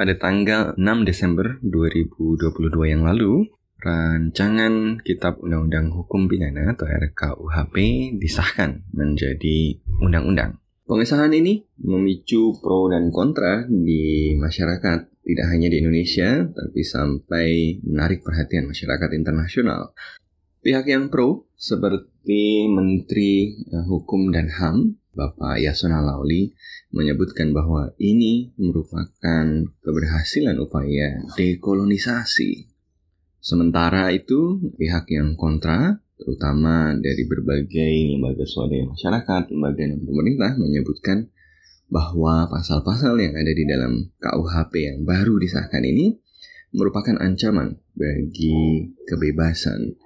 Pada tanggal 6 Desember 2022 yang lalu, rancangan Kitab Undang-Undang Hukum Pidana atau RKUHP disahkan menjadi undang-undang. Pengesahan ini memicu pro dan kontra di masyarakat, tidak hanya di Indonesia, tapi sampai menarik perhatian masyarakat internasional. Pihak yang pro, seperti Menteri eh, Hukum dan HAM, Bapak Yasona Lauli menyebutkan bahwa ini merupakan keberhasilan upaya dekolonisasi. Sementara itu, pihak yang kontra, terutama dari berbagai lembaga swadaya masyarakat, lembaga dan pemerintah menyebutkan bahwa pasal-pasal yang ada di dalam KUHP yang baru disahkan ini merupakan ancaman bagi kebebasan,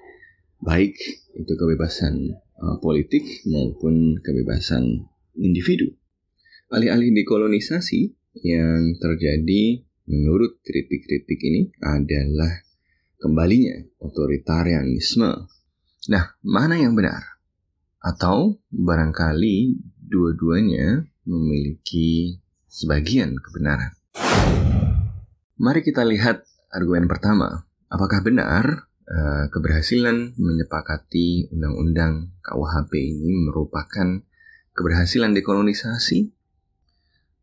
baik itu kebebasan politik maupun kebebasan individu. Alih-alih dekolonisasi yang terjadi menurut kritik-kritik ini adalah kembalinya otoritarianisme. Nah, mana yang benar? Atau barangkali dua-duanya memiliki sebagian kebenaran. Mari kita lihat argumen pertama. Apakah benar uh, keberhasilan menyepakati undang-undang KUHP ini merupakan keberhasilan dekolonisasi?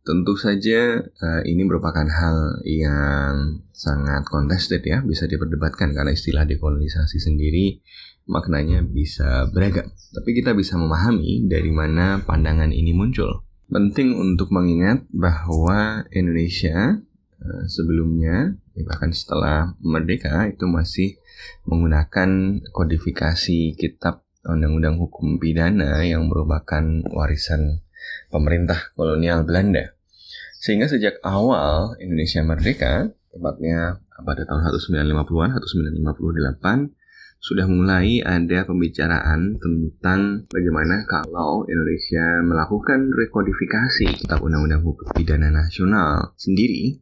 Tentu saja uh, ini merupakan hal yang sangat contested ya, bisa diperdebatkan karena istilah dekolonisasi sendiri maknanya bisa beragam. Tapi kita bisa memahami dari mana pandangan ini muncul. Penting untuk mengingat bahwa Indonesia sebelumnya, bahkan setelah merdeka itu masih menggunakan kodifikasi kitab Undang-Undang Hukum Pidana yang merupakan warisan pemerintah kolonial Belanda. Sehingga sejak awal Indonesia merdeka, tepatnya pada tahun 1950-an, 1958, sudah mulai ada pembicaraan tentang bagaimana kalau Indonesia melakukan rekodifikasi kitab Undang-Undang Hukum Pidana Nasional sendiri.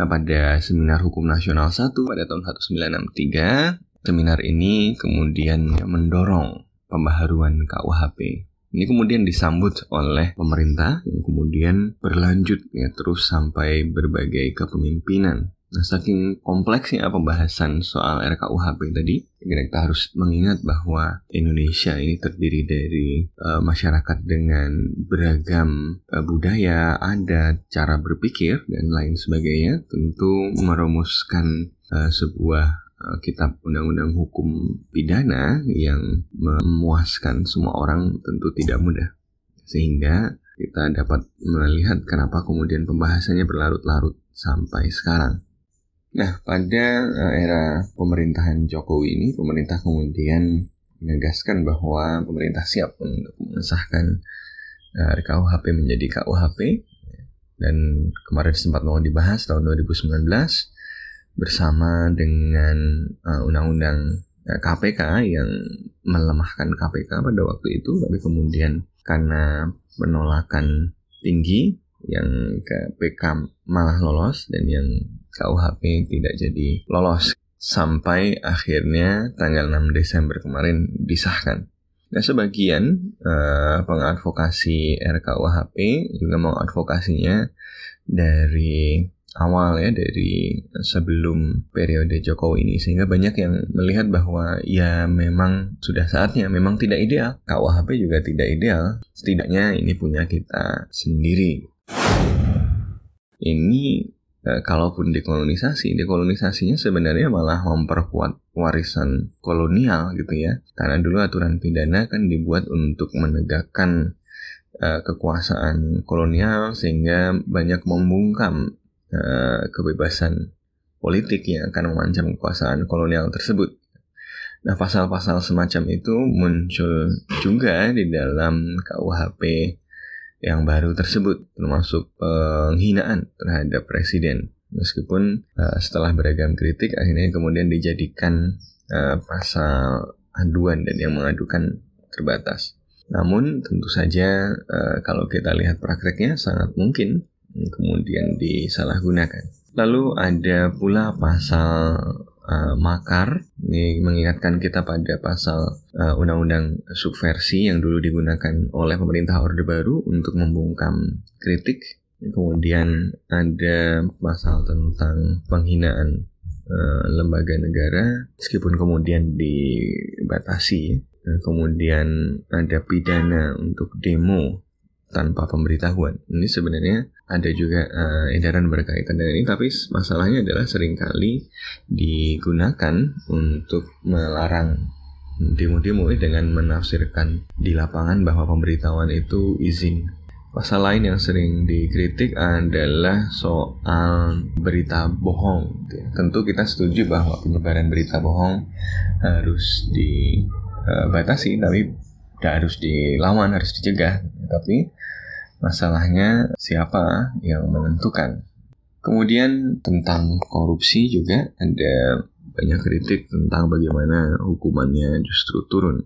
Nah, pada Seminar Hukum Nasional 1 pada tahun 1963, seminar ini kemudian mendorong pembaharuan KUHP ini kemudian disambut oleh pemerintah yang kemudian berlanjut ya terus sampai berbagai kepemimpinan. Nah, saking kompleksnya pembahasan soal RKUHP tadi, kita harus mengingat bahwa Indonesia ini terdiri dari uh, masyarakat dengan beragam uh, budaya, adat, cara berpikir, dan lain sebagainya. Tentu merumuskan uh, sebuah kitab undang-undang hukum pidana yang memuaskan semua orang tentu tidak mudah. Sehingga kita dapat melihat kenapa kemudian pembahasannya berlarut-larut sampai sekarang. Nah, pada eh, era pemerintahan Jokowi ini, pemerintah kemudian menegaskan bahwa pemerintah siap untuk mengesahkan eh, RKUHP menjadi KUHP dan kemarin sempat mau dibahas tahun 2019 bersama dengan uh, undang-undang KPK yang melemahkan KPK pada waktu itu. Tapi kemudian karena penolakan tinggi yang KPK malah lolos dan yang KUHP tidak jadi lolos. Sampai akhirnya tanggal 6 Desember kemarin disahkan. Nah, sebagian uh, pengadvokasi RKUHP juga mengadvokasinya dari awal ya dari sebelum periode Jokowi ini. Sehingga banyak yang melihat bahwa ya memang sudah saatnya memang tidak ideal. KUHP juga tidak ideal. Setidaknya ini punya kita sendiri. Ini eh, kalaupun dekolonisasi dekolonisasinya sebenarnya malah memperkuat warisan kolonial gitu ya karena dulu aturan pidana kan dibuat untuk menegakkan eh, kekuasaan kolonial sehingga banyak membungkam uh, kebebasan politik yang akan mengancam kekuasaan kolonial tersebut. Nah, pasal-pasal semacam itu muncul juga di dalam KUHP yang baru tersebut termasuk penghinaan terhadap presiden meskipun uh, setelah beragam kritik akhirnya kemudian dijadikan uh, pasal aduan dan yang mengadukan terbatas. Namun tentu saja kalau kita lihat prakteknya sangat mungkin kemudian disalahgunakan. Lalu ada pula pasal uh, makar ini mengingatkan kita pada pasal uh, undang-undang subversi yang dulu digunakan oleh pemerintah Orde Baru untuk membungkam kritik. Kemudian ada pasal tentang penghinaan uh, lembaga negara meskipun kemudian dibatasi. Kemudian ada pidana untuk demo tanpa pemberitahuan. Ini sebenarnya ada juga uh, edaran berkaitan dengan ini tapi masalahnya adalah sering kali digunakan untuk melarang demo-demo dengan menafsirkan di lapangan bahwa pemberitahuan itu izin. Pasal lain yang sering dikritik adalah soal berita bohong. Tentu kita setuju bahwa penyebaran berita bohong harus dibatasi, tapi tidak harus dilawan, harus dicegah. Tapi Masalahnya siapa yang menentukan? Kemudian tentang korupsi juga ada banyak kritik tentang bagaimana hukumannya justru turun.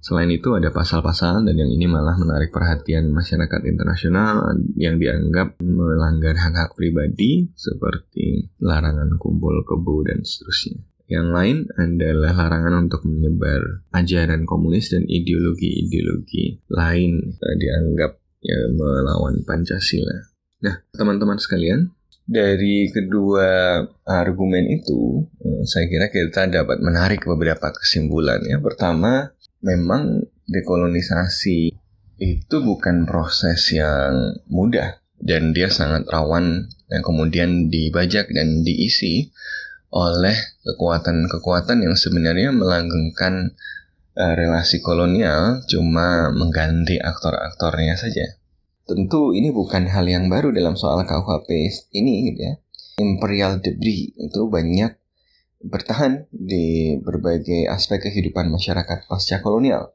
Selain itu ada pasal-pasal dan yang ini malah menarik perhatian masyarakat internasional yang dianggap melanggar hak-hak pribadi seperti larangan kumpul kebo dan seterusnya. Yang lain adalah larangan untuk menyebar ajaran komunis dan ideologi-ideologi lain dianggap ya melawan Pancasila. Nah, teman-teman sekalian, dari kedua argumen itu, eh, saya kira kita dapat menarik beberapa kesimpulan. Yang pertama, memang dekolonisasi itu bukan proses yang mudah dan dia sangat rawan dan kemudian dibajak dan diisi oleh kekuatan-kekuatan yang sebenarnya melanggengkan uh, relasi kolonial cuma mengganti aktor-aktornya saja. Tentu ini bukan hal yang baru dalam soal KUHP ini gitu ya. Imperial debris itu banyak bertahan di berbagai aspek kehidupan masyarakat pasca kolonial.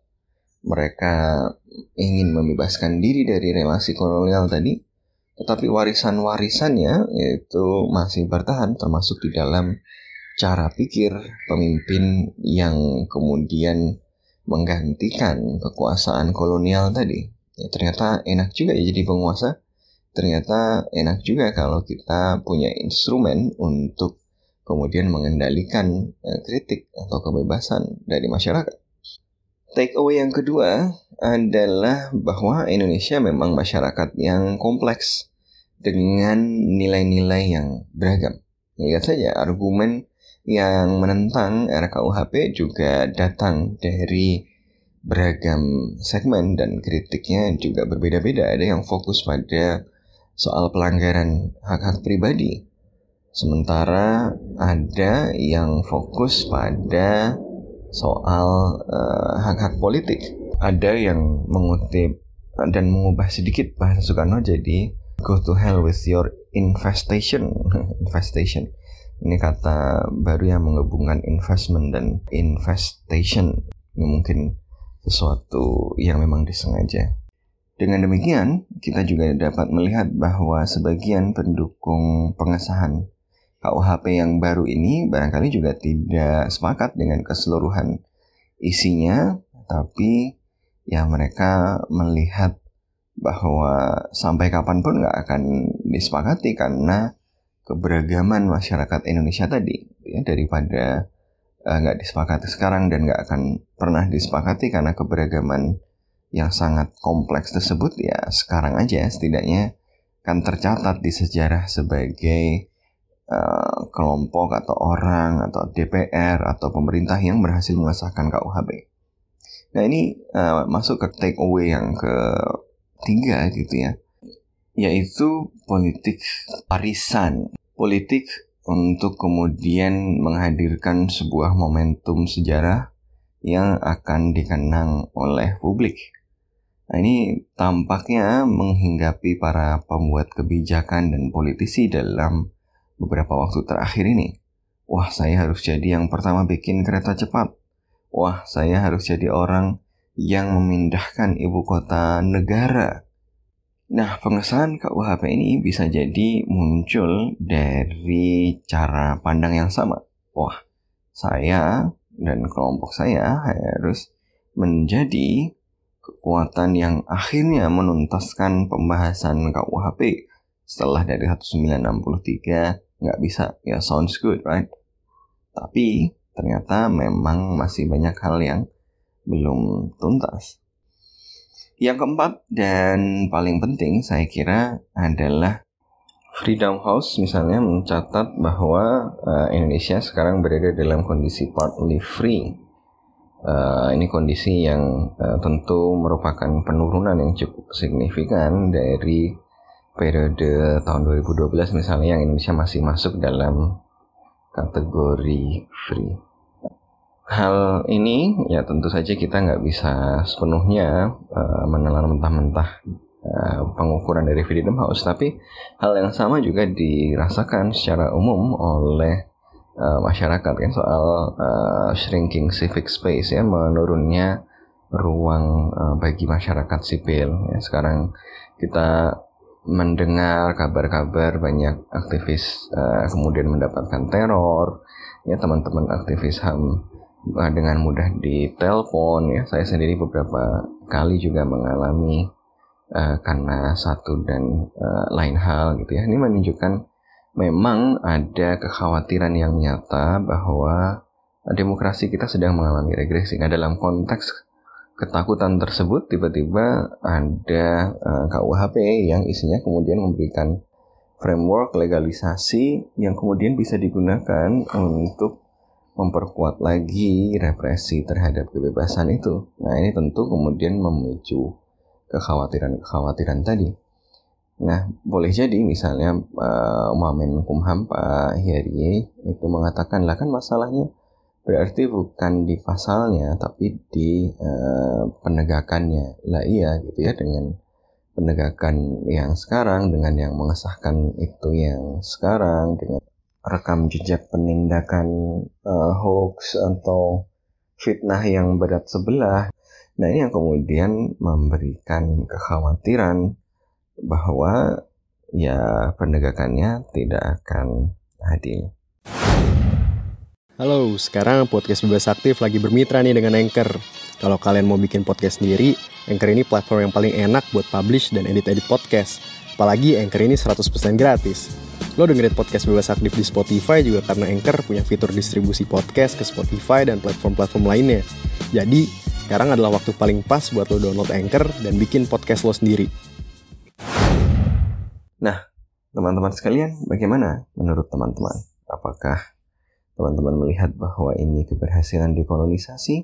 Mereka ingin membebaskan diri dari relasi kolonial tadi, tetapi warisan-warisannya itu masih bertahan termasuk di dalam cara pikir pemimpin yang kemudian menggantikan kekuasaan kolonial tadi. Ya, ternyata enak juga ya jadi penguasa. Ternyata enak juga kalau kita punya instrumen untuk kemudian mengendalikan eh, kritik atau kebebasan dari masyarakat. Take away yang kedua adalah bahwa Indonesia memang masyarakat yang kompleks dengan nilai-nilai yang beragam. Lihat saja argumen yang menentang RKUHP juga datang dari beragam segmen dan kritiknya juga berbeda-beda. Ada yang fokus pada soal pelanggaran hak-hak pribadi. Sementara ada yang fokus pada soal uh, hak-hak politik. Ada yang mengutip dan mengubah sedikit bahasa Soekarno jadi go to hell with your infestation. infestation ini kata baru yang menggabungkan investment dan investation. Ini mungkin sesuatu yang memang disengaja. Dengan demikian, kita juga dapat melihat bahwa sebagian pendukung pengesahan KUHP yang baru ini barangkali juga tidak sepakat dengan keseluruhan isinya, tapi ya mereka melihat bahwa sampai kapan pun nggak akan disepakati karena keberagaman masyarakat Indonesia tadi ya daripada eh, nggak uh, disepakati sekarang dan nggak akan pernah disepakati karena keberagaman yang sangat kompleks tersebut ya sekarang aja setidaknya kan tercatat di sejarah sebagai uh, kelompok atau orang atau DPR atau pemerintah yang berhasil mengesahkan KUHP. Nah ini uh, masuk ke take away yang ketiga gitu ya yaitu politik arisan. Politik untuk kemudian menghadirkan sebuah momentum sejarah yang akan dikenang oleh publik. Nah, ini tampaknya menghinggapi para pembuat kebijakan dan politisi dalam beberapa waktu terakhir ini. Wah, saya harus jadi yang pertama bikin kereta cepat. Wah, saya harus jadi orang yang memindahkan ibu kota negara Nah, pengesahan KUHP ini bisa jadi muncul dari cara pandang yang sama. Wah, saya dan kelompok saya harus menjadi kekuatan yang akhirnya menuntaskan pembahasan KUHP setelah dari 1963 nggak bisa. Ya sounds good right? Tapi ternyata memang masih banyak hal yang belum tuntas yang keempat dan paling penting saya kira adalah Freedom House misalnya mencatat bahwa uh, Indonesia sekarang berada dalam kondisi partly free. Uh, ini kondisi yang uh, tentu merupakan penurunan yang cukup signifikan dari periode tahun 2012 misalnya yang Indonesia masih masuk dalam kategori free hal ini ya tentu saja kita nggak bisa sepenuhnya uh, menelan mentah-mentah uh, pengukuran dari Freedom House tapi hal yang sama juga dirasakan secara umum oleh uh, masyarakat kan soal uh, shrinking civic space ya menurunnya ruang uh, bagi masyarakat sipil. Ya sekarang kita mendengar kabar-kabar banyak aktivis uh, kemudian mendapatkan teror. Ya teman-teman aktivis HAM dengan mudah ditelepon ya. Saya sendiri beberapa kali juga mengalami uh, karena satu dan uh, lain hal gitu ya. Ini menunjukkan memang ada kekhawatiran yang nyata bahwa demokrasi kita sedang mengalami regresi. Nah dalam konteks ketakutan tersebut tiba-tiba ada uh, KUHP yang isinya kemudian memberikan framework legalisasi yang kemudian bisa digunakan untuk memperkuat lagi represi terhadap kebebasan itu. Nah, ini tentu kemudian memicu kekhawatiran-kekhawatiran tadi. Nah, boleh jadi misalnya uh, Wamen Kumham Pak Heri itu mengatakan lah kan masalahnya berarti bukan di pasalnya tapi di uh, penegakannya. Lah iya gitu ya dengan penegakan yang sekarang dengan yang mengesahkan itu yang sekarang dengan rekam jejak penindakan uh, hoax atau fitnah yang berat sebelah. Nah ini yang kemudian memberikan kekhawatiran bahwa ya penegakannya tidak akan adil. Halo, sekarang podcast Bebas Aktif lagi bermitra nih dengan Anchor. Kalau kalian mau bikin podcast sendiri, Anchor ini platform yang paling enak buat publish dan edit-edit podcast. Apalagi Anchor ini 100% gratis. Lo dengerin podcast bebas aktif di Spotify juga karena Anchor punya fitur distribusi podcast ke Spotify dan platform-platform lainnya. Jadi, sekarang adalah waktu paling pas buat lo download Anchor dan bikin podcast lo sendiri. Nah, teman-teman sekalian, bagaimana menurut teman-teman? Apakah teman-teman melihat bahwa ini keberhasilan dekolonisasi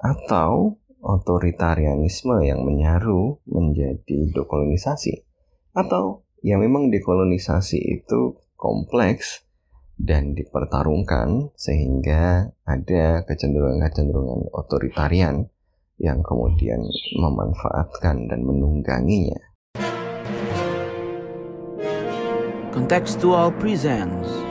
atau otoritarianisme yang menyaru menjadi dekolonisasi? Atau ya memang dekolonisasi itu kompleks dan dipertarungkan sehingga ada kecenderungan-kecenderungan otoritarian yang kemudian memanfaatkan dan menungganginya. Contextual Presents